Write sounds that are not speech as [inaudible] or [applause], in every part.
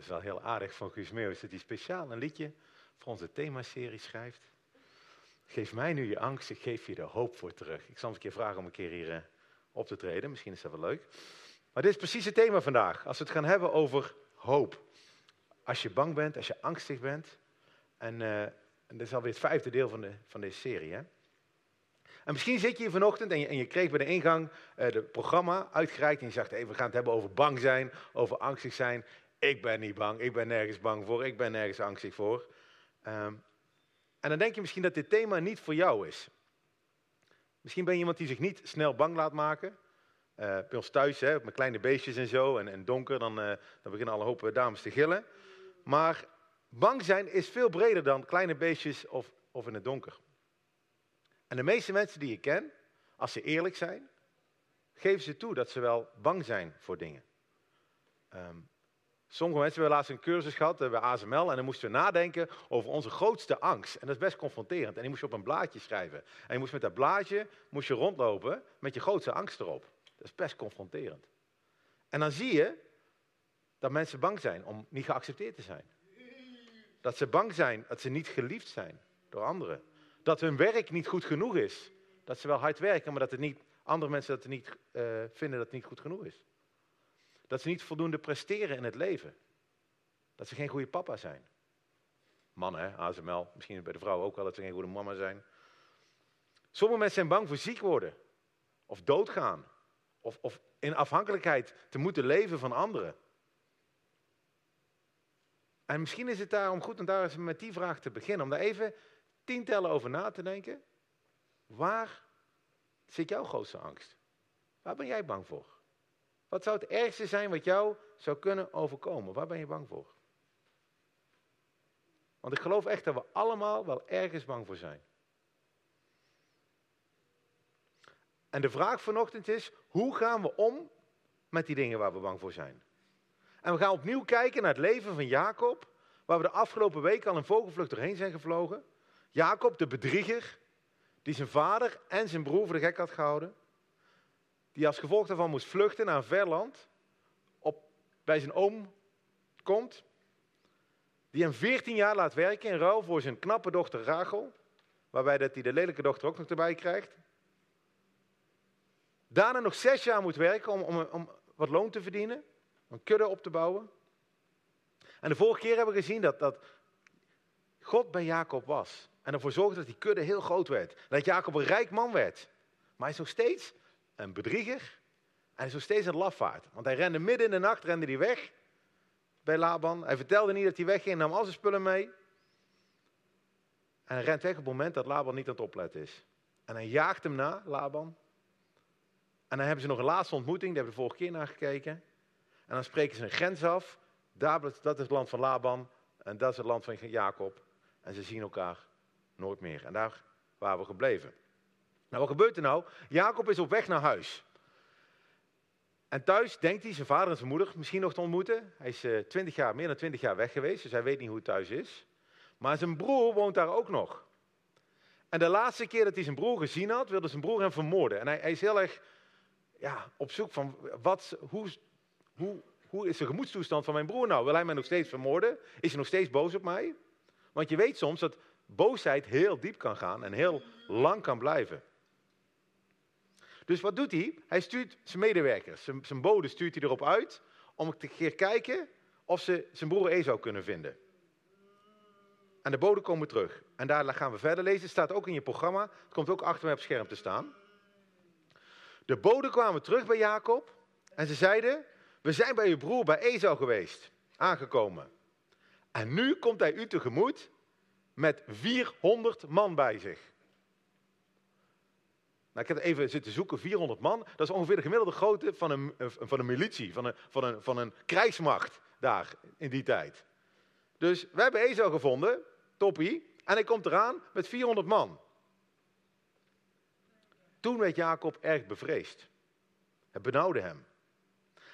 is wel heel aardig van Guus dat hij speciaal een liedje voor onze themaserie schrijft. Geef mij nu je angst, ik geef je de hoop voor terug. Ik zal eens een keer vragen om een keer hier eh, op te treden, misschien is dat wel leuk. Maar dit is precies het thema vandaag, als we het gaan hebben over hoop. Als je bang bent, als je angstig bent. En, uh, en dat is alweer het vijfde deel van, de, van deze serie. Hè? En misschien zit je hier vanochtend en je, en je kreeg bij de ingang het programma uitgereikt. En je zegt, hey, we gaan het hebben over bang zijn, over angstig zijn. Ik ben niet bang, ik ben nergens bang voor, ik ben nergens angstig voor. Um, en dan denk je misschien dat dit thema niet voor jou is. Misschien ben je iemand die zich niet snel bang laat maken. Uh, bij ons thuis, hè, met kleine beestjes en zo, en, en donker, dan, uh, dan beginnen alle hoop dames te gillen. Maar bang zijn is veel breder dan kleine beestjes of, of in het donker. En de meeste mensen die ik ken, als ze eerlijk zijn, geven ze toe dat ze wel bang zijn voor dingen. Um, Sommige mensen hebben laatst een cursus gehad eh, bij ASML en dan moesten we nadenken over onze grootste angst. En dat is best confronterend. En die moest je op een blaadje schrijven. En je moest met dat blaadje moest je rondlopen met je grootste angst erop. Dat is best confronterend. En dan zie je dat mensen bang zijn om niet geaccepteerd te zijn. Dat ze bang zijn dat ze niet geliefd zijn door anderen. Dat hun werk niet goed genoeg is. Dat ze wel hard werken, maar dat het niet, andere mensen dat niet, uh, vinden dat het niet goed genoeg is. Dat ze niet voldoende presteren in het leven. Dat ze geen goede papa zijn. Mannen, hè, ASML, misschien bij de vrouwen ook wel, dat ze geen goede mama zijn. Sommige mensen zijn bang voor ziek worden. Of doodgaan. Of, of in afhankelijkheid te moeten leven van anderen. En misschien is het daarom goed om daar eens met die vraag te beginnen. Om daar even tientallen over na te denken. Waar zit jouw grootste angst? Waar ben jij bang voor? Wat zou het ergste zijn wat jou zou kunnen overkomen? Waar ben je bang voor? Want ik geloof echt dat we allemaal wel ergens bang voor zijn. En de vraag vanochtend is, hoe gaan we om met die dingen waar we bang voor zijn? En we gaan opnieuw kijken naar het leven van Jacob, waar we de afgelopen week al een vogelvlucht doorheen zijn gevlogen. Jacob, de bedrieger, die zijn vader en zijn broer voor de gek had gehouden die als gevolg daarvan moest vluchten naar een ver land, op, bij zijn oom komt, die hem 14 jaar laat werken in ruil voor zijn knappe dochter Rachel, waarbij dat hij de lelijke dochter ook nog erbij krijgt. Daarna nog zes jaar moet werken om, om, om wat loon te verdienen, een kudde op te bouwen. En de vorige keer hebben we gezien dat, dat God bij Jacob was. En ervoor zorgde dat die kudde heel groot werd. Dat Jacob een rijk man werd. Maar hij is nog steeds een bedrieger. En hij is nog steeds een lafaard. Want hij rende midden in de nacht rende hij weg bij Laban. Hij vertelde niet dat hij wegging, nam al zijn spullen mee. En hij rent weg op het moment dat Laban niet aan het opletten is. En hij jaagt hem na, Laban. En dan hebben ze nog een laatste ontmoeting, daar hebben we de vorige keer naar gekeken. En dan spreken ze een grens af. Dat is het land van Laban en dat is het land van Jacob. En ze zien elkaar nooit meer. En daar waren we gebleven. Nou, wat gebeurt er nou? Jacob is op weg naar huis. En thuis denkt hij zijn vader en zijn moeder misschien nog te ontmoeten. Hij is uh, eh, 20 jaar, meer dan 20 jaar weg geweest, dus hij weet niet hoe het thuis is. Maar zijn broer woont daar ook nog. En de laatste keer dat hij zijn broer gezien had, wilde zijn broer hem vermoorden. En hij, hij is heel erg ja, op zoek van, wat, hoe, hoe, hoe is de gemoedstoestand van mijn broer nou? Wil hij mij nog steeds vermoorden? Is hij nog steeds boos op mij? Want je weet soms dat boosheid heel diep kan gaan en heel lang kan blijven. Dus wat doet hij? Hij stuurt zijn medewerkers, zijn, zijn bode stuurt hij erop uit om te gaan kijken of ze zijn broer Esau kunnen vinden. En de boden komen terug. En daar gaan we verder lezen. Het staat ook in je programma. Het komt ook achter mij op scherm te staan. De boden kwamen terug bij Jacob. En ze zeiden, we zijn bij uw broer bij Esau geweest. Aangekomen. En nu komt hij u tegemoet met 400 man bij zich. Nou, ik heb even zitten zoeken, 400 man. Dat is ongeveer de gemiddelde grootte van een, van een militie, van een, van, een, van een krijgsmacht daar in die tijd. Dus we hebben Ezo gevonden, toppie, en hij komt eraan met 400 man. Toen werd Jacob erg bevreesd. Het benauwde hem.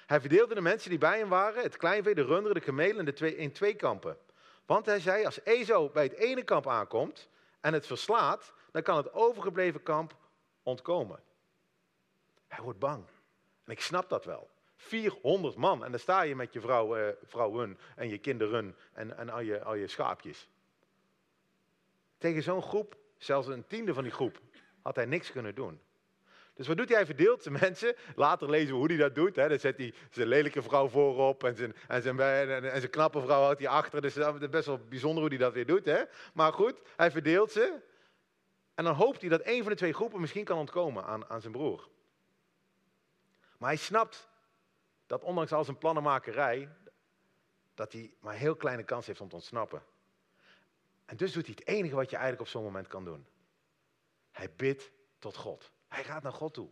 Hij verdeelde de mensen die bij hem waren, het kleinvee, de runderen, de kamelen, de twee, in twee kampen. Want hij zei, als Ezo bij het ene kamp aankomt en het verslaat, dan kan het overgebleven kamp ontkomen. Hij wordt bang. En ik snap dat wel. 400 man. En dan sta je met je vrouw, eh, vrouwen en je kinderen en, en al, je, al je schaapjes. Tegen zo'n groep, zelfs een tiende van die groep, had hij niks kunnen doen. Dus wat doet hij? Hij verdeelt zijn mensen. Later lezen we hoe hij dat doet. Hè. Dan zet hij zijn lelijke vrouw voorop en zijn, en zijn, en zijn knappe vrouw houdt hij achter. Dus het is best wel bijzonder hoe hij dat weer doet. Hè. Maar goed, hij verdeelt ze. En dan hoopt hij dat een van de twee groepen misschien kan ontkomen aan, aan zijn broer. Maar hij snapt dat ondanks al zijn plannenmakerij, dat hij maar heel kleine kans heeft om te ontsnappen. En dus doet hij het enige wat je eigenlijk op zo'n moment kan doen. Hij bidt tot God. Hij gaat naar God toe.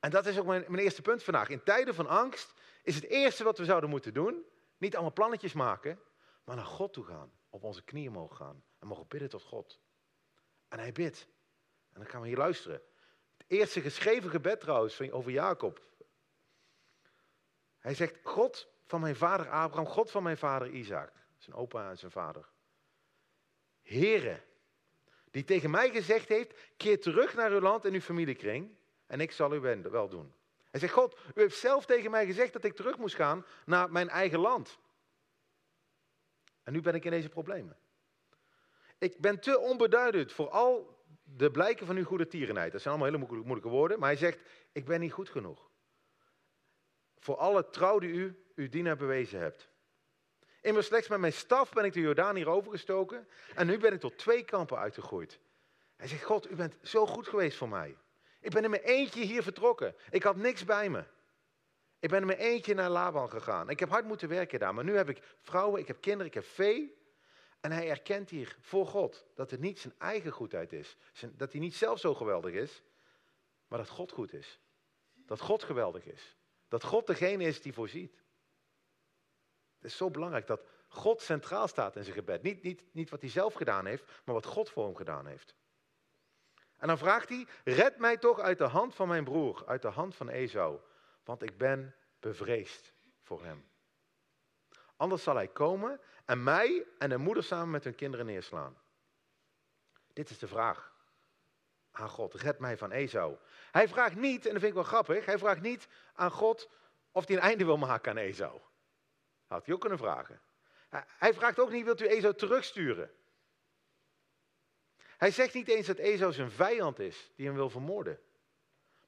En dat is ook mijn, mijn, eerste punt vandaag. In tijden van angst is het eerste wat we zouden moeten doen, niet allemaal plannetjes maken, maar naar God toe gaan. Op onze knieën mogen gaan en mogen bidden tot God. En hij bidt. En dan gaan we hier luisteren. Het eerste geschreven gebed trouwens over Jacob. Hij zegt, God van mijn vader Abraham, God van mijn vader Isaac. Zijn opa en zijn vader. Here, die tegen mij gezegd heeft, keer terug naar uw land en uw familiekring en ik zal u wel doen. Hij zegt, God, u heeft zelf tegen mij gezegd dat ik terug moest gaan naar mijn eigen land. En nu ben ik in deze problemen. Ik ben te onbeduidend voor al de blijken van uw goede tierenheid. Dat zijn allemaal hele moeilijke woorden, maar hij zegt, ik ben niet goed genoeg. Voor alle trouw die u uw dienaar bewezen hebt. Immers slechts met mijn staf ben ik de Jordaan hier overgestoken en nu ben ik tot twee kampen uitgegroeid. Hij zegt, God, u bent zo goed geweest voor mij. Ik ben in mijn eentje hier vertrokken. Ik had niks bij me. Ik ben in mijn eentje naar Laban gegaan. Ik heb hard moeten werken daar, maar nu heb ik vrouwen, ik heb kinderen, ik heb vee. En hij erkent hier voor God dat het niet zijn eigen goedheid is. Dat hij niet zelf zo geweldig is, maar dat God goed is. Dat God geweldig is. Dat God degene is die voorziet. Het is zo belangrijk dat God centraal staat in zijn gebed. Niet, niet, niet wat hij zelf gedaan heeft, maar wat God voor hem gedaan heeft. En dan vraagt hij, red mij toch uit de hand van mijn broer, uit de hand van Esau, want ik ben bevreesd voor hem. Anders zal hij komen en mij en de moeder samen met hun kinderen neerslaan. Dit is de vraag aan God, red mij van Esau. Hij vraagt niet, en dat vind ik wel grappig, hij vraagt niet aan God of hij een einde wil maken aan Esau. Had hij ook kunnen vragen. Hij vraagt ook niet, wilt u Esau terugsturen? Hij zegt niet eens dat Esau zijn vijand is, die hem wil vermoorden.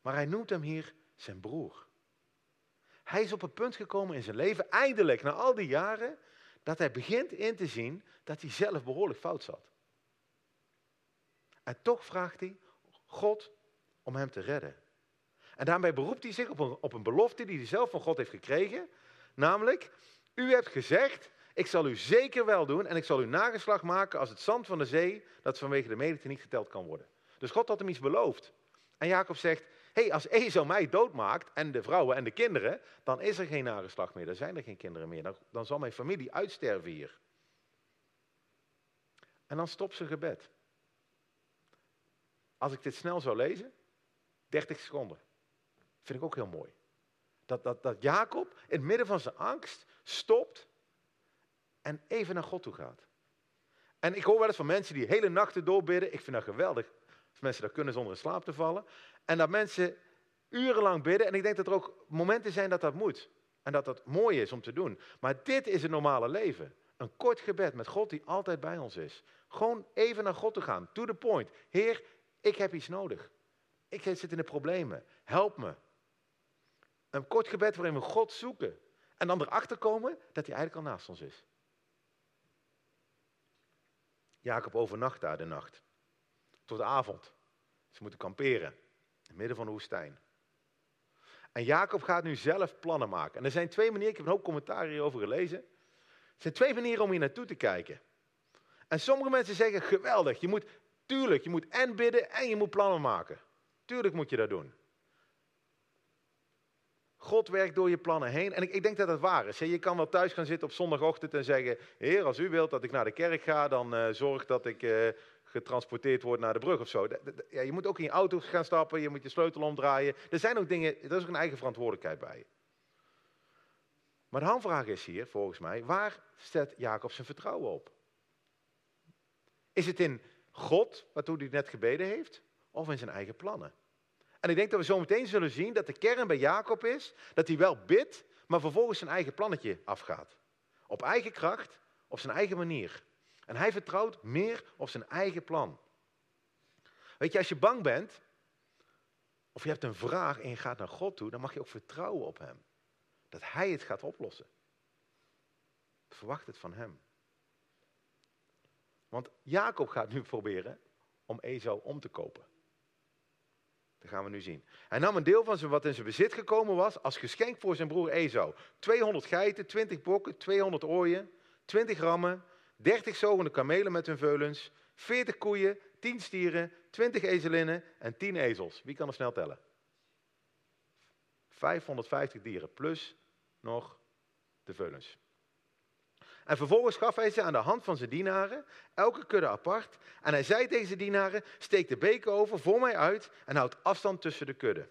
Maar hij noemt hem hier zijn broer. Hij is op een punt gekomen in zijn leven, eindelijk, na al die jaren, dat hij begint in te zien dat hij zelf behoorlijk fout zat. En toch vraagt hij God om hem te redden. En daarbij beroept hij zich op een, op een belofte die hij zelf van God heeft gekregen. Namelijk, u hebt gezegd, ik zal u zeker wel doen en ik zal u nageslag maken als het zand van de zee, dat vanwege de menigte niet geteld kan worden. Dus God had hem iets beloofd. En Jacob zegt, hey, als Esau mij doodmaakt en de vrouwen en de kinderen, dan is er geen nageslag meer, dan zijn er geen kinderen meer. Dan, dan zal mijn familie uitsterven hier. En dan stopt zijn gebed. Als ik dit snel zou lezen, 30 seconden. Vind ik ook heel mooi. Dat, dat, dat Jacob in het midden van zijn angst stopt en even naar God toe gaat. En ik hoor wel eens van mensen die hele nachten doorbidden. Ik vind dat geweldig. Als mensen dat kunnen zonder in slaap te vallen. En dat mensen urenlang bidden. En ik denk dat er ook momenten zijn dat dat moet. En dat dat mooi is om te doen. Maar dit is het normale leven. Een kort gebed met God die altijd bij ons is. Gewoon even naar God te gaan. To the point. Heer, ik heb iets nodig. Ik zit in de problemen. Help me. Een kort gebed waarin we God zoeken. En dan erachter komen dat hij eigenlijk al naast ons is. Jacob overnacht daar de nacht. Tot de avond. Ze moeten kamperen. In het midden van de woestijn. En Jacob gaat nu zelf plannen maken. En er zijn twee manieren, ik heb een hoop commentaar hierover gelezen. Er zijn twee manieren om hier naartoe te kijken. En sommige mensen zeggen, geweldig, je moet, tuurlijk, je moet en bidden en je moet plannen maken. Tuurlijk moet je dat doen. God werkt door je plannen heen. En ik, ik, denk dat dat waar is. Je kan wel thuis gaan zitten op zondagochtend en zeggen: Heer, als u wilt dat ik naar de kerk ga, dan uh, zorg dat ik uh, getransporteerd word naar de brug of zo. Ja, je moet ook in je auto gaan stappen, je moet je sleutel omdraaien. Er zijn ook dingen, er is ook een eigen verantwoordelijkheid bij. Maar de handvraag is hier, volgens mij, waar zet Jacob zijn vertrouwen op? Is het in God, waartoe hij net gebeden heeft, of in zijn eigen plannen? En ik denk dat we zo meteen zullen zien dat de kern bij Jacob is dat hij wel bidt, maar vervolgens zijn eigen plannetje afgaat. Op eigen kracht, op zijn eigen manier. En hij vertrouwt meer op zijn eigen plan. Weet je, als je bang bent, of je hebt een vraag en je gaat naar God toe, dan mag je ook vertrouwen op Hem. Dat Hij het gaat oplossen. Verwacht het van Hem. Want Jacob gaat nu proberen om Esau om te kopen. Dat gaan we nu zien. Hij nam een deel van wat in zijn bezit gekomen was als geschenk voor zijn broer Esau. 200 geiten, 20 bokken, 200 ooien, 20 rammen, 30 zogende kamelen met hun veulens, 40 koeien, 10 stieren, 20 ezelinnen en 10 ezels. Wie kan er snel tellen? 550 dieren plus nog de veulens. En vervolgens gaf hij ze aan de hand van zijn dienaren, elke kudde apart. En hij zei tegen zijn dienaren, steek de beker over voor mij uit en houd afstand tussen de kudden.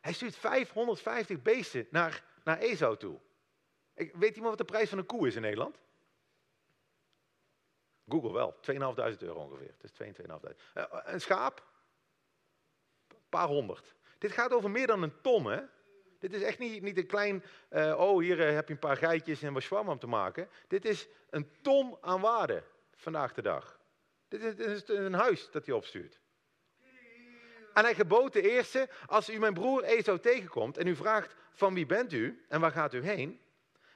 Hij stuurt 550 beesten naar, naar Esau toe. Weet iemand wat de prijs van een koe is in Nederland? Google wel, 2.500 euro ongeveer. Het is 2.500. Uh, een schaap? Een paar honderd. Dit gaat over meer dan een ton, hè? Dit is echt niet, niet een klein, uh, oh hier uh, heb je een paar geitjes en wat om te maken. Dit is een ton aan waarde vandaag de dag. Dit is, is een huis dat hij opstuurt. En hij gebood de eerste, als u mijn broer Esau tegenkomt en u vraagt van wie bent u en waar gaat u heen?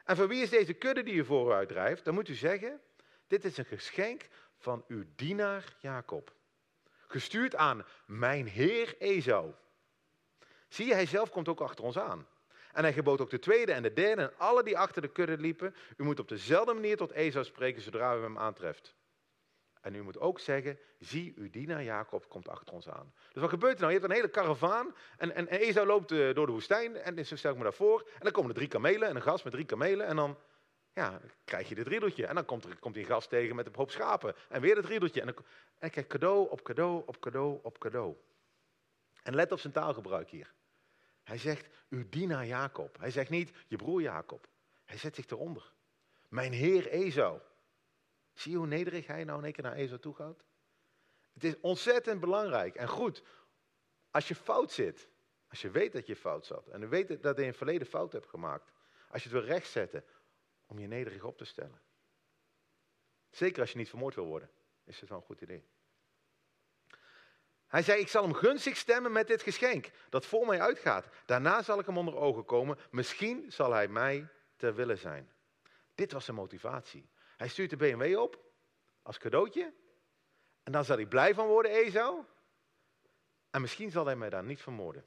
En van wie is deze kudde die u vooruit drijft? Dan moet u zeggen, dit is een geschenk van uw dienaar Jacob. Gestuurd aan mijn heer Esau. Zie je, hij zelf komt ook achter ons aan. En hij gebood ook de tweede en de derde en alle die achter de kudde liepen. U moet op dezelfde manier tot Esau spreken zodra u hem aantreft. En u moet ook zeggen, zie, uw dienaar Jacob komt achter ons aan. Dus wat gebeurt er nou? Je hebt een hele karavaan en, en, Esau loopt uh, door de woestijn en zo stel ik me daarvoor. En dan komen er drie kamelen en een gast met drie kamelen en dan ja, krijg je dit riedeltje. En dan komt, er, komt die gast tegen met een hoop schapen en weer het riedeltje. En dan, en cadeau op cadeau op cadeau op cadeau. En let op zijn taalgebruik hier. Hij zegt, uw dienaar Jacob. Hij zegt niet, je broer Jacob. Hij zet zich eronder. Mijn heer Esau. Zie je hoe nederig hij nou in één keer naar Esau toe gaat? Het is ontzettend belangrijk en goed. Als je fout zit, als je weet dat je fout zat en je weet dat je in het verleden fout hebt gemaakt, als je het wil rechtzetten, om je nederig op te stellen. Zeker als je niet vermoord wil worden, is het wel een goed idee. Hij zei, ik zal hem gunstig stemmen met dit geschenk dat voor mij uitgaat. Daarna zal ik hem onder ogen komen. Misschien zal hij mij ter wille zijn. Dit was zijn motivatie. Hij stuurt de BMW op als cadeautje. En dan zal hij blij van worden, Esau. En misschien zal hij mij daar niet vermoorden.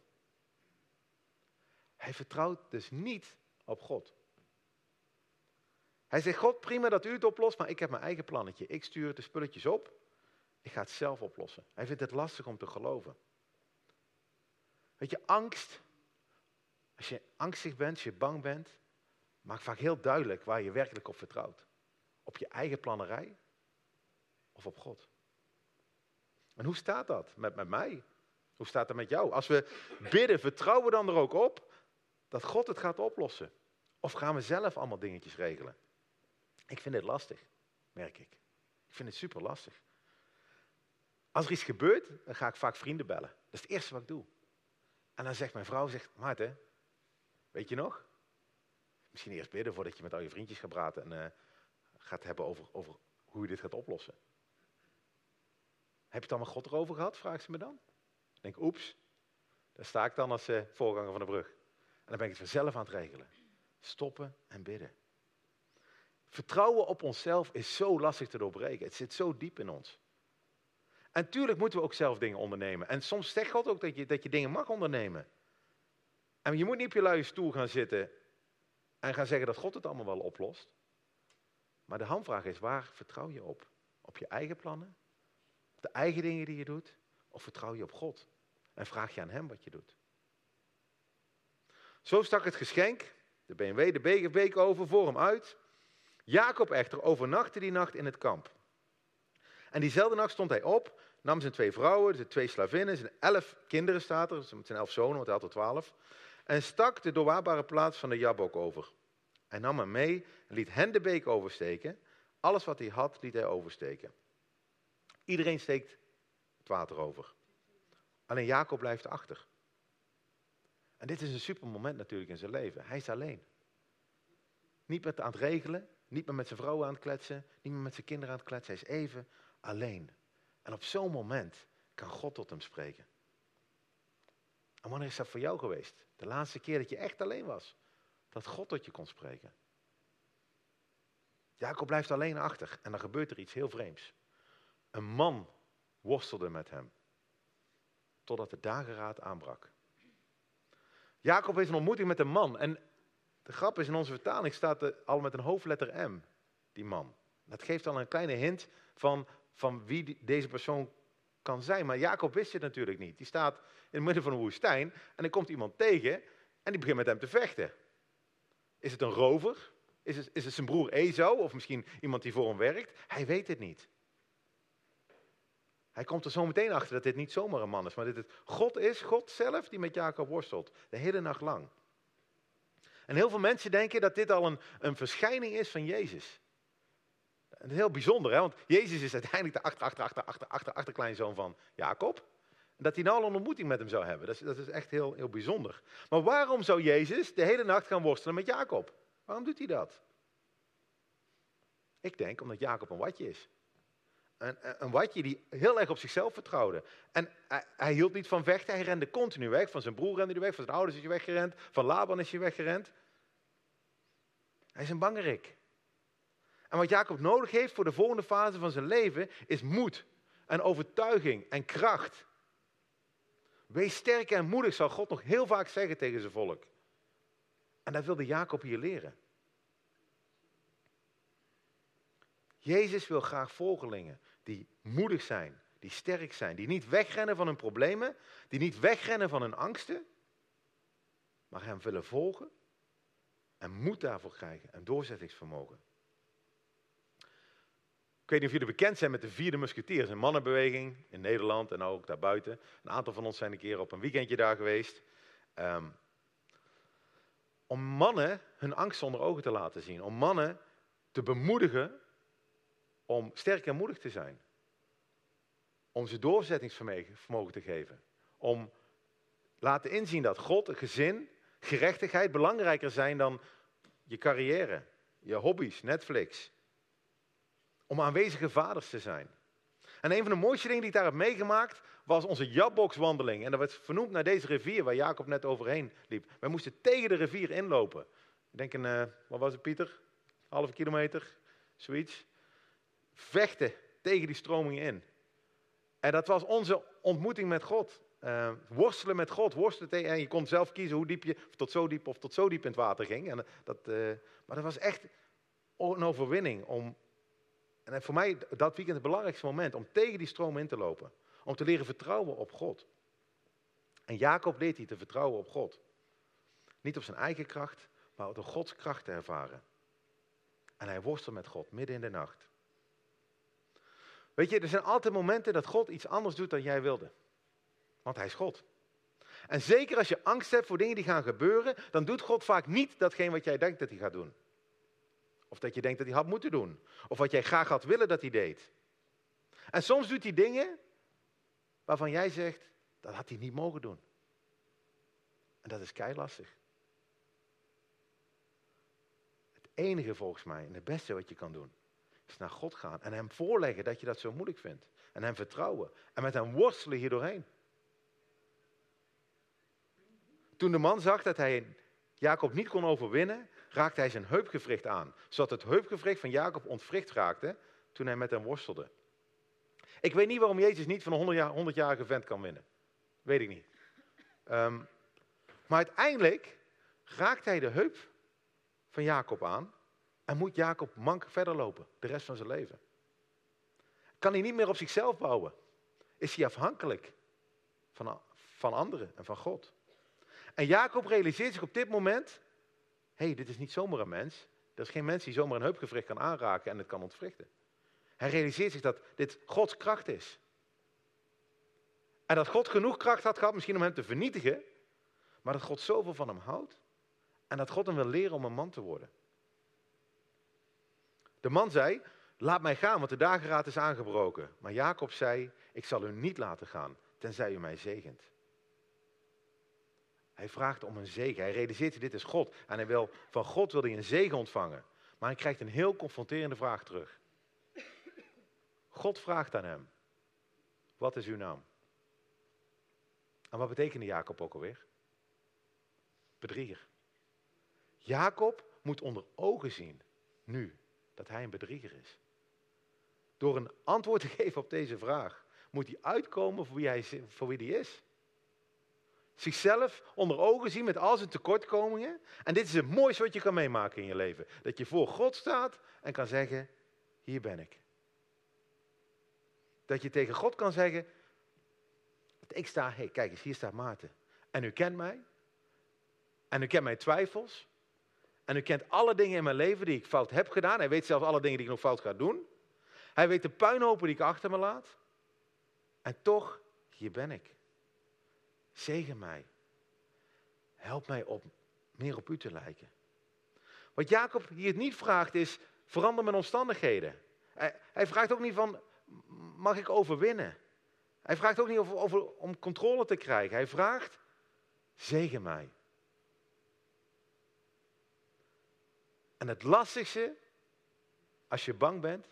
Hij vertrouwt dus niet op God. Hij zegt, God, prima dat u het oplost, maar ik heb mijn eigen plannetje. Ik stuur de spulletjes op. Ik ga het zelf oplossen. Hij vindt het lastig om te geloven. Weet je, angst, als je angstig bent, als je bang bent, maakt vaak heel duidelijk waar je werkelijk op vertrouwt. Op je eigen plannerij of op God. En hoe staat dat met, met mij? Hoe staat dat met jou? Als we bidden, vertrouwen we dan er ook op dat God het gaat oplossen? Of gaan we zelf allemaal dingetjes regelen? Ik vind het lastig, merk ik. Ik vind het super lastig. Als er iets gebeurt, dan ga ik vaak vrienden bellen. Dat is het eerste wat ik doe. En dan zegt mijn vrouw, zegt, Maarten, weet je nog? Misschien eerst bidden voordat je met al je vriendjes gaat praten en uh, gaat hebben over, over hoe je dit gaat oplossen. Heb je het dan met God erover gehad, vraagt ze me dan. Ik denk, oeps, daar sta ik dan als uh, voorganger van de brug. En dan ben ik het vanzelf aan het regelen. Stoppen en bidden. Vertrouwen op onszelf is zo lastig te doorbreken. Het zit zo diep in ons. En tuurlijk moeten we ook zelf dingen ondernemen. En soms zegt God ook dat je, dat je dingen mag ondernemen. En je moet niet op je luie stoel gaan zitten en gaan zeggen dat God het allemaal wel oplost. Maar de hamvraag is, waar vertrouw je op? Op je eigen plannen? Op de eigen dingen die je doet? Of vertrouw je op God? En vraag je aan Hem wat je doet? Zo stak het geschenk, de BMW, de beek over, voor hem uit. Jacob echter overnachtte die nacht in het kamp. En diezelfde nacht stond hij op, nam zijn twee vrouwen, zijn twee slavinnen, zijn elf kinderen staat er, zijn elf zonen, want hij had er twaalf, en stak de doorwaarbare plaats van de Jabok over. Hij nam hem mee en liet hen de beek oversteken. Alles wat hij had, liet hij oversteken. Iedereen steekt het water over. Alleen Jacob blijft achter. En dit is een super moment natuurlijk in zijn leven. Hij is alleen. Niet meer aan het regelen, niet meer met zijn vrouw aan het kletsen, niet meer met zijn kinderen aan het kletsen. Hij is even alleen. En op zo'n moment kan God tot hem spreken. En wanneer is dat voor jou geweest? De laatste keer dat je echt alleen was. Dat God tot je kon spreken. Jacob blijft alleen achter en dan gebeurt er iets heel vreemds. Een man worstelde met hem. Totdat de dageraad aanbrak. Jacob heeft een ontmoeting met een man. En de grap is, in onze vertaling staat er al met een hoofdletter M, die man. Dat geeft al een kleine hint van, van wie deze persoon kan zijn. Maar Jacob wist het natuurlijk niet. Die staat in het midden van een woestijn en er komt iemand tegen en die begint met hem te vechten. Is het een rover? Is het, is het zijn broer Esau of misschien iemand die voor hem werkt? Hij weet het niet. Hij komt er zo meteen achter dat dit niet zomaar een man is, maar dat het God is, God zelf, die met Jacob worstelt. De hele nacht lang. En heel veel mensen denken dat dit al een, een verschijning is van Jezus. Dat is heel bijzonder, hè? want Jezus is uiteindelijk de achter, achter, achter, achter, achter, achterkleinzoon van Jacob. Dat hij nou al een ontmoeting met hem zou hebben, dat is, dat is echt heel, heel bijzonder. Maar waarom zou Jezus de hele nacht gaan worstelen met Jacob? Waarom doet hij dat? Ik denk omdat Jacob een watje is. Een, een watje die heel erg op zichzelf vertrouwde. En hij, hij, hield niet van vechten, hij rende continu weg. Van zijn broer rende hij weg, van zijn ouders is hij weggerend, van Laban is hij weggerend. Hij is een bangerik. En wat Jacob nodig heeft voor de volgende fase van zijn leven is moed en overtuiging en kracht. Wees sterk en moedig, zal God nog heel vaak zeggen tegen zijn volk. En dat wilde Jacob hier leren. Jezus wil graag volgelingen die moedig zijn, die sterk zijn, die niet wegrennen van hun problemen, die niet wegrennen van hun angsten, maar hem willen volgen en moed daarvoor krijgen en doorzettingsvermogen. Weet niet of jullie bekend zijn met de vierde musketiers, een mannenbeweging in Nederland en ook daarbuiten. Een aantal van ons zijn een keer op een weekendje daar geweest. Um, om mannen hun angst onder ogen te laten zien. Om mannen te bemoedigen om sterk en moedig te zijn. Om ze doorzettingsvermogen te geven. Om laten inzien dat God, een gezin, gerechtigheid belangrijker zijn dan je carrière, je hobby's, Netflix. Om aanwezige vaders te zijn. En een van de mooiste dingen die ik daar heb meegemaakt, was onze Jabbokswandeling. En dat werd vernoemd naar deze rivier waar Jacob net overheen liep. Wij moesten tegen de rivier inlopen. Ik denk een, uh, wat was het Pieter? Half kilometer, zoiets. Vechten tegen die stroming in. En dat was onze ontmoeting met God. Uh, worstelen met God, worstelen tegen, en je kon zelf kiezen hoe diep je, tot zo diep of tot zo diep in het water ging. En dat, uh, maar dat was echt een overwinning om, en voor mij dat weekend het belangrijkste moment, om tegen die stroom in te lopen. Om te leren vertrouwen op God. En Jacob leert hij te vertrouwen op God. Niet op zijn eigen kracht, maar door Gods kracht te ervaren. En hij worstelt met God midden in de nacht. Weet je, er zijn altijd momenten dat God iets anders doet dan jij wilde. Want hij is God. En zeker als je angst hebt voor dingen die gaan gebeuren, dan doet God vaak niet datgene wat jij denkt dat hij gaat doen. Of dat je denkt dat hij had moeten doen. Of wat jij graag had willen dat hij deed. En soms doet hij dingen waarvan jij zegt, dat had hij niet mogen doen. En dat is keilastig. Het enige volgens mij en het beste wat je kan doen, is naar God gaan en hem voorleggen dat je dat zo moeilijk vindt. En hem vertrouwen. En met hem worstelen hier doorheen. Toen de man zag dat hij Jacob niet kon overwinnen, raakte hij zijn heupgewricht aan. Zodat het heupgewricht van Jacob ontwricht raakte toen hij met hem worstelde. Ik weet niet waarom Jezus niet van een 100-jarige vent kan winnen. Weet ik niet. Ehm, maar uiteindelijk raakt hij de heup van Jacob aan en moet Jacob mank verder lopen, de rest van zijn leven. Kan hij niet meer op zichzelf bouwen? Is hij afhankelijk van, van anderen en van God? En Jacob realiseert zich op dit moment, hey, dit is niet zomaar een mens. Er is geen mens die zomaar een heupgewricht kan aanraken en het kan ontwrichten. Hij realiseert zich dat dit Gods kracht is. En dat God genoeg kracht had gehad, misschien om hem te vernietigen, maar dat God zoveel van hem houdt en dat God hem wil leren om een man te worden. De man zei, laat mij gaan, want de dageraad is aangebroken. Maar Jacob zei, ik zal u niet laten gaan, tenzij u mij zegent. Hij vraagt om een zegen. Hij realiseert dit is God. En hij wil, van God wil hij een zegen ontvangen. Maar hij krijgt een heel confronterende vraag terug. God vraagt aan hem, wat is uw naam? En wat betekende Jacob ook alweer? Bedrieger. Jacob moet onder ogen zien, nu, dat hij een bedrieger is. Door een antwoord te [laughs] geven op deze vraag, moet hij uitkomen voor wie hij, voor wie hij is. Zichzelf onder ogen zien met al zijn tekortkomingen. En dit is het mooiste wat je kan meemaken in je leven. Dat je voor God staat en kan zeggen, hier ben ik. Dat je tegen God kan zeggen, ik sta, hé, kijk eens, hier staat Maarten. En u kent mij. En u kent mijn twijfels. En u kent alle dingen in mijn leven die ik fout heb gedaan. Hij weet zelfs alle dingen die ik nog fout ga doen. Hij weet de puinhopen die ik achter me laat. En toch, hier ben ik. Zegen mij. Help mij op, meer op u te lijken. Wat Jacob hier niet vraagt is, verander mijn omstandigheden. Hij, hij vraagt ook niet van, mag ik overwinnen? Hij vraagt ook niet over, om controle te krijgen. Hij vraagt, zegen mij. En het lastigste, als je bang bent,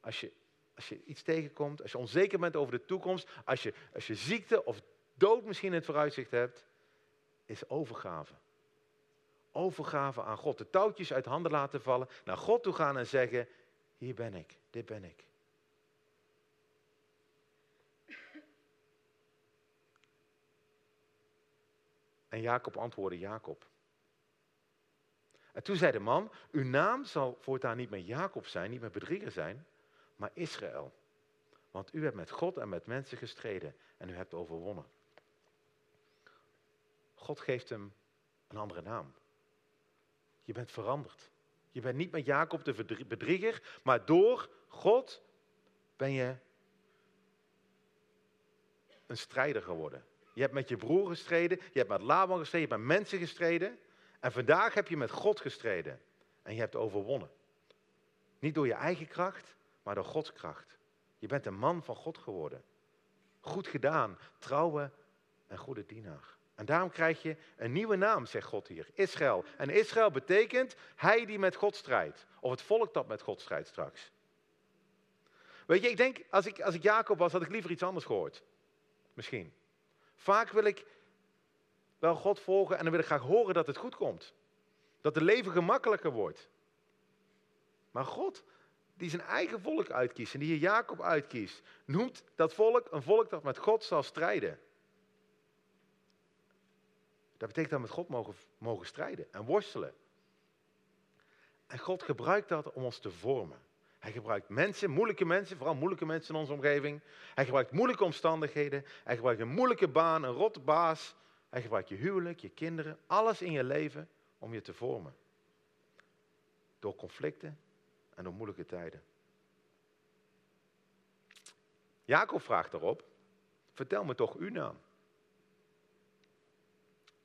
als je, als je iets tegenkomt, als je onzeker bent over de toekomst, als je, als je ziekte of dood misschien in het vooruitzicht hebt, is overgave. Overgave aan God. De touwtjes uit handen laten vallen, naar God toe gaan en zeggen, hier ben ik, dit ben ik. En Jacob antwoordde Jacob. En toen zei de man, uw naam zal voortaan niet meer Jacob zijn, niet meer bedrieger zijn, maar Israël. Want u hebt met God en met mensen gestreden en u hebt overwonnen. God geeft hem een andere naam. Je bent veranderd. Je bent niet met Jacob de bedrieger, maar door God ben je een strijder geworden. Je hebt met je broer gestreden, je hebt met Laban gestreden, je hebt met mensen gestreden. En vandaag heb je met God gestreden. En je hebt overwonnen. Niet door je eigen kracht, maar door Gods kracht. Je bent een man van God geworden. Goed gedaan, trouwe en goede dienaar. En daarom krijg je een nieuwe naam, zegt God hier, Israël. En Israël betekent hij die met God strijdt. Of het volk dat met God strijdt straks. Weet je, ik denk, als ik, als ik Jacob was, had ik liever iets anders gehoord. Misschien. Vaak wil ik wel God volgen en dan wil ik graag horen dat het goed komt. Dat het leven gemakkelijker wordt. Maar God, die zijn eigen volk uitkiest en die hier Jacob uitkiest, noemt dat volk een volk dat met God zal strijden. Dat betekent dat we met God mogen, mogen strijden en worstelen. En God gebruikt dat om ons te vormen. Hij gebruikt mensen, moeilijke mensen, vooral moeilijke mensen in onze omgeving. Hij gebruikt moeilijke omstandigheden. Hij gebruikt een moeilijke baan, een rotte baas. Hij gebruikt je huwelijk, je kinderen, alles in je leven om je te vormen. Door conflicten en door moeilijke tijden. Jacob vraagt erop, vertel me toch uw naam.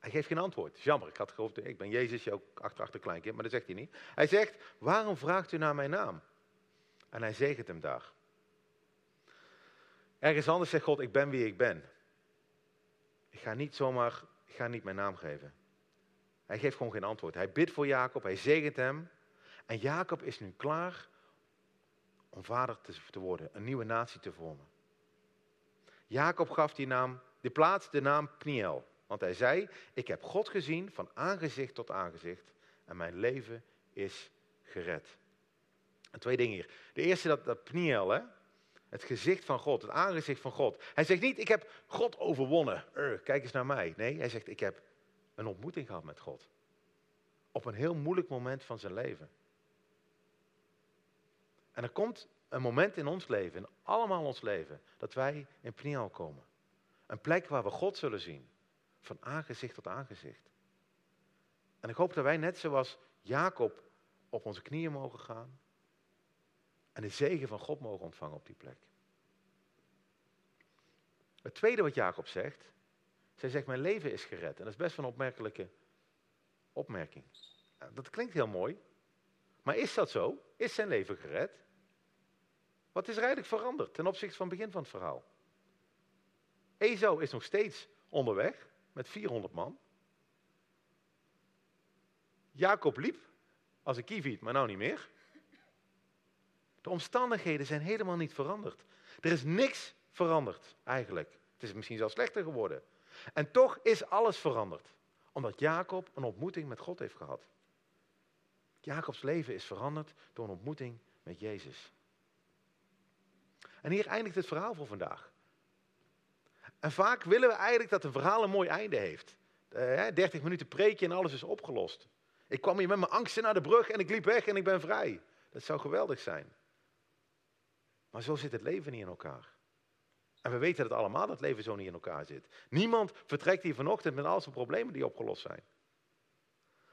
Hij geeft geen antwoord. Jammer, ik had gehoopt, ik ben Jezus, je ook achter, achter kleinkind, maar dat zegt hij niet. Hij zegt, waarom vraagt u naar mijn naam? En hij zegent hem daar. Ergens anders zegt God, ik ben wie ik ben. Ik ga niet zomaar, ik ga niet mijn naam geven. Hij geeft gewoon geen antwoord. Hij bidt voor Jacob, hij zegent hem. En Jacob is nu klaar om vader te worden, een nieuwe natie te vormen. Jacob gaf die naam, die plaats de naam Pniel. Want hij zei, ik heb God gezien van aangezicht tot aangezicht en mijn leven is gered. En twee dingen hier. De eerste, dat, dat Pniel, hè? het gezicht van God, het aangezicht van God. Hij zegt niet, ik heb God overwonnen, kijk eens naar mij. Nee, hij zegt, ik heb een ontmoeting gehad met God. Op een heel moeilijk moment van zijn leven. En er komt een moment in ons leven, in allemaal ons leven, dat wij in Pniel komen. Een plek waar we God zullen zien. Van aangezicht tot aangezicht. En ik hoop dat wij net zoals Jacob op onze knieën mogen gaan. En de zegen van God mogen ontvangen op die plek. Het tweede wat Jacob zegt. Zij zegt, mijn leven is gered. En dat is best een opmerkelijke opmerking. Dat klinkt heel mooi. Maar is dat zo? Is zijn leven gered? Wat is er eigenlijk veranderd ten opzichte van het begin van het verhaal? Esau is nog steeds onderweg met 400 man. Jacob liep als een kieviet, maar nou niet meer. De omstandigheden zijn helemaal niet veranderd. Er is niks veranderd eigenlijk. Het is misschien zelfs slechter geworden. En toch is alles veranderd. Omdat Jacob een ontmoeting met God heeft gehad. Jacobs leven is veranderd door een ontmoeting met Jezus. En hier eindigt het verhaal voor vandaag. En vaak willen we eigenlijk dat een verhaal een mooi einde heeft. Uh, 30 minuten preekje en alles is opgelost. Ik kwam hier met mijn angsten naar de brug en ik liep weg en ik ben vrij. Dat zou geweldig zijn. Maar zo zit het leven niet in elkaar. En we weten het allemaal dat het leven zo niet in elkaar zit. Niemand vertrekt hier vanochtend met al zijn problemen die opgelost zijn.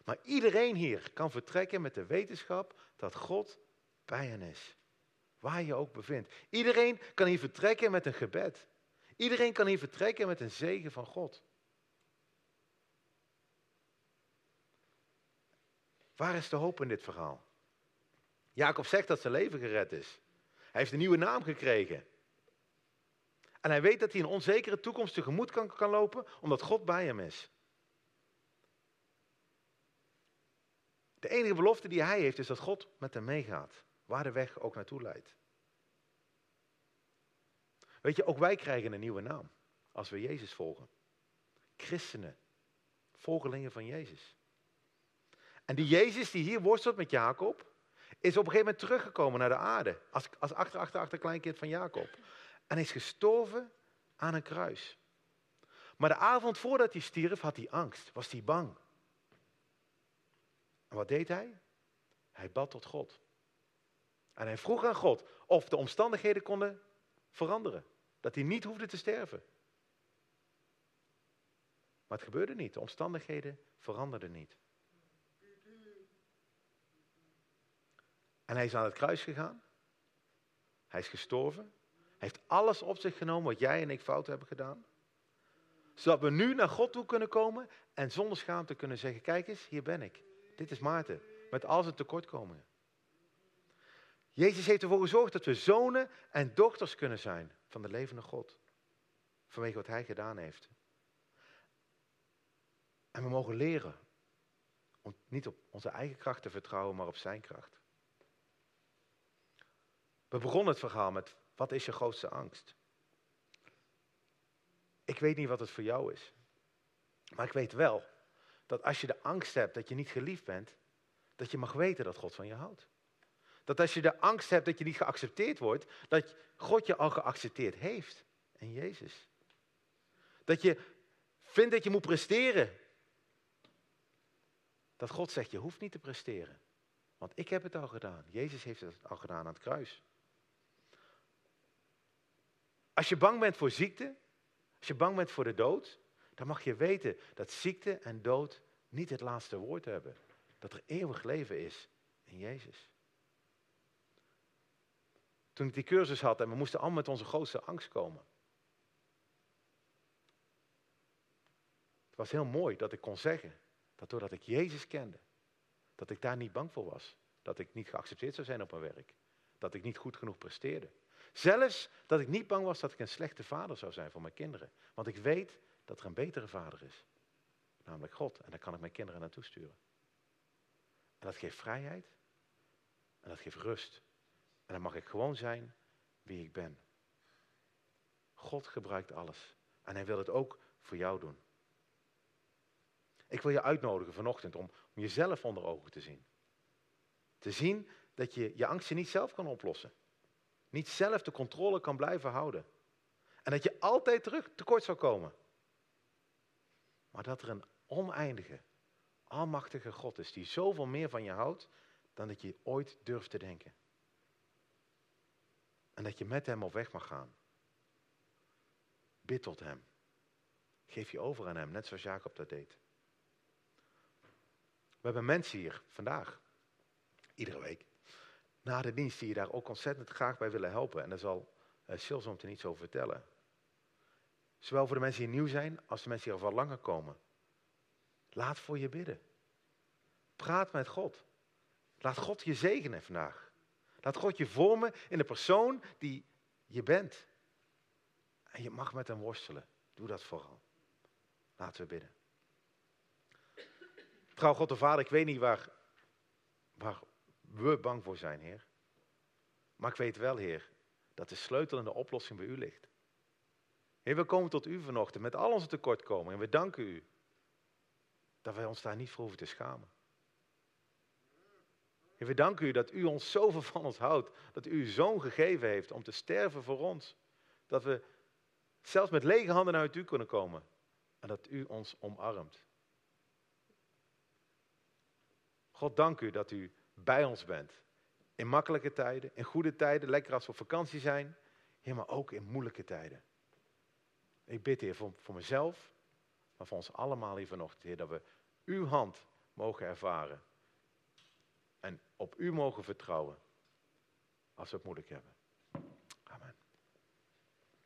Maar iedereen hier kan vertrekken met de wetenschap dat God bij hen is. Waar je ook bevindt. Iedereen kan hier vertrekken met een gebed. Iedereen kan hier vertrekken met een zegen van God. Waar is de hoop in dit verhaal? Jacob zegt dat zijn leven gered is. Hij heeft een nieuwe naam gekregen. En hij weet dat hij een onzekere toekomst tegemoet kan, kan lopen, omdat God bij hem is. De enige belofte die hij heeft is dat God met hem meegaat, waar de weg ook naartoe leidt. Weet je, ook wij krijgen een nieuwe naam als we Jezus volgen. Christenen, volgelingen van Jezus. En die Jezus die hier worstelt met Jacob, is op een gegeven moment teruggekomen naar de aarde. Als, als achter, achter, achter kleinkind van Jacob. En is gestorven aan een kruis. Maar de avond voordat hij stierf had hij angst, was hij bang. En wat deed hij? Hij bad tot God. En hij vroeg aan God of de omstandigheden konden veranderen. Dat hij niet hoefde te sterven. Maar het gebeurde niet. De omstandigheden veranderden niet. En hij is aan het kruis gegaan. Hij is gestorven. Hij heeft alles op zich genomen wat jij en ik fout hebben gedaan. Zodat we nu naar God toe kunnen komen en zonder schaamte kunnen zeggen, kijk eens, hier ben ik. Dit is Maarten, met al zijn tekortkomingen. Jezus heeft ervoor gezorgd dat we zonen en dochters kunnen zijn van de levende God. Vanwege wat hij gedaan heeft. En we mogen leren om niet op onze eigen kracht te vertrouwen, maar op zijn kracht. We begonnen het verhaal met, wat is je grootste angst? Ik weet niet wat het voor jou is. Maar ik weet wel dat als je de angst hebt dat je niet geliefd bent, dat je mag weten dat God van je houdt. Dat als je de angst hebt dat je niet geaccepteerd wordt, dat God je al geaccepteerd heeft in Jezus. Dat je vindt dat je moet presteren. Dat God zegt, je hoeft niet te presteren. Want ik heb het al gedaan. Jezus heeft het al gedaan aan het kruis. Als je bang bent voor ziekte, als je bang bent voor de dood, dan mag je weten dat ziekte en dood niet het laatste woord hebben. Dat er eeuwig leven is in Jezus. Toen ik die cursus had en we moesten allemaal met onze grootste angst komen. Het was heel mooi dat ik kon zeggen dat doordat ik Jezus kende, dat ik daar niet bang voor was. Dat ik niet geaccepteerd zou zijn op mijn werk. Dat ik niet goed genoeg presteerde. Zelfs dat ik niet bang was dat ik een slechte vader zou zijn voor mijn kinderen. Want ik weet dat er een betere vader is. Namelijk God. En daar kan ik mijn kinderen naartoe sturen. En dat geeft vrijheid. En dat geeft rust. En dan mag ik gewoon zijn wie ik ben. God gebruikt alles. En hij wil het ook voor jou doen. Ik wil je uitnodigen vanochtend om, om jezelf onder ogen te zien. Te zien dat je je angsten niet zelf kan oplossen. Niet zelf de controle kan blijven houden. En dat je altijd terug tekort zou komen. Maar dat er een oneindige, almachtige God is die zoveel meer van je houdt dan dat je ooit durft te denken. En dat je met hem op weg mag gaan. Bid tot hem. Geef je over aan hem, net zoals Jacob dat deed. We hebben mensen hier vandaag, iedere week, na de dienst die je daar ook ontzettend graag bij willen helpen. En daar zal uh, Sil zo meteen iets over vertellen. Zowel voor de mensen die nieuw zijn, als de mensen die al wat langer komen. Laat voor je bidden. Praat met God. Laat God je zegenen vandaag. Laat God je vormen in de persoon die je bent. En je mag met hem worstelen. Doe dat vooral. Laten we bidden. Trouw God de Vader, ik weet niet waar, waar we bang voor zijn, Heer. Maar ik weet wel, Heer, dat de sleutel en de oplossing bij u ligt. Heer, we komen tot u vanochtend met al onze tekortkomingen en we danken u dat wij ons daar niet voor hoeven te schamen. Heer, we danken u dat u ons zoveel van ons houdt, dat u uw zoon gegeven heeft om te sterven voor ons. Dat we zelfs met lege handen naar u kunnen komen en dat u ons omarmt. God, dank u dat u bij ons bent. In makkelijke tijden, in goede tijden, lekker als we op vakantie zijn. Heer, maar ook in moeilijke tijden. Ik bid, Heer, voor, voor mezelf, maar voor ons allemaal hier vanochtend, Heer, dat we uw hand mogen ervaren. Op u mogen vertrouwen als we het moeilijk hebben.